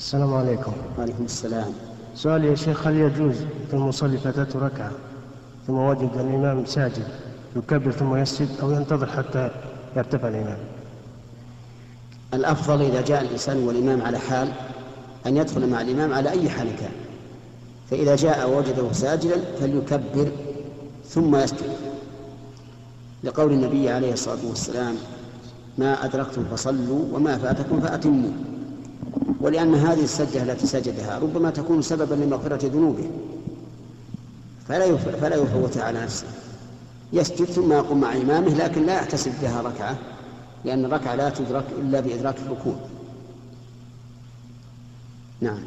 السلام عليكم. وعليكم السلام. سؤال يا شيخ هل يجوز في المصلي فاتته ركعة ثم وجد الإمام ساجد يكبر ثم يسجد أو ينتظر حتى يرتفع الإمام؟ الأفضل إذا جاء الإنسان والإمام على حال أن يدخل مع الإمام على أي حال كان. فإذا جاء ووجده ساجدا فليكبر ثم يسجد. لقول النبي عليه الصلاة والسلام ما أدركتم فصلوا وما فاتكم فأتموا. ولأن هذه السجدة التي سجدها ربما تكون سببا لمغفرة ذنوبه. فلا فلا يفوت على نفسه. يسجد ثم يقوم مع إمامه لكن لا يحتسب بها ركعة لأن الركعة لا تدرك إلا بإدراك الركوع. نعم.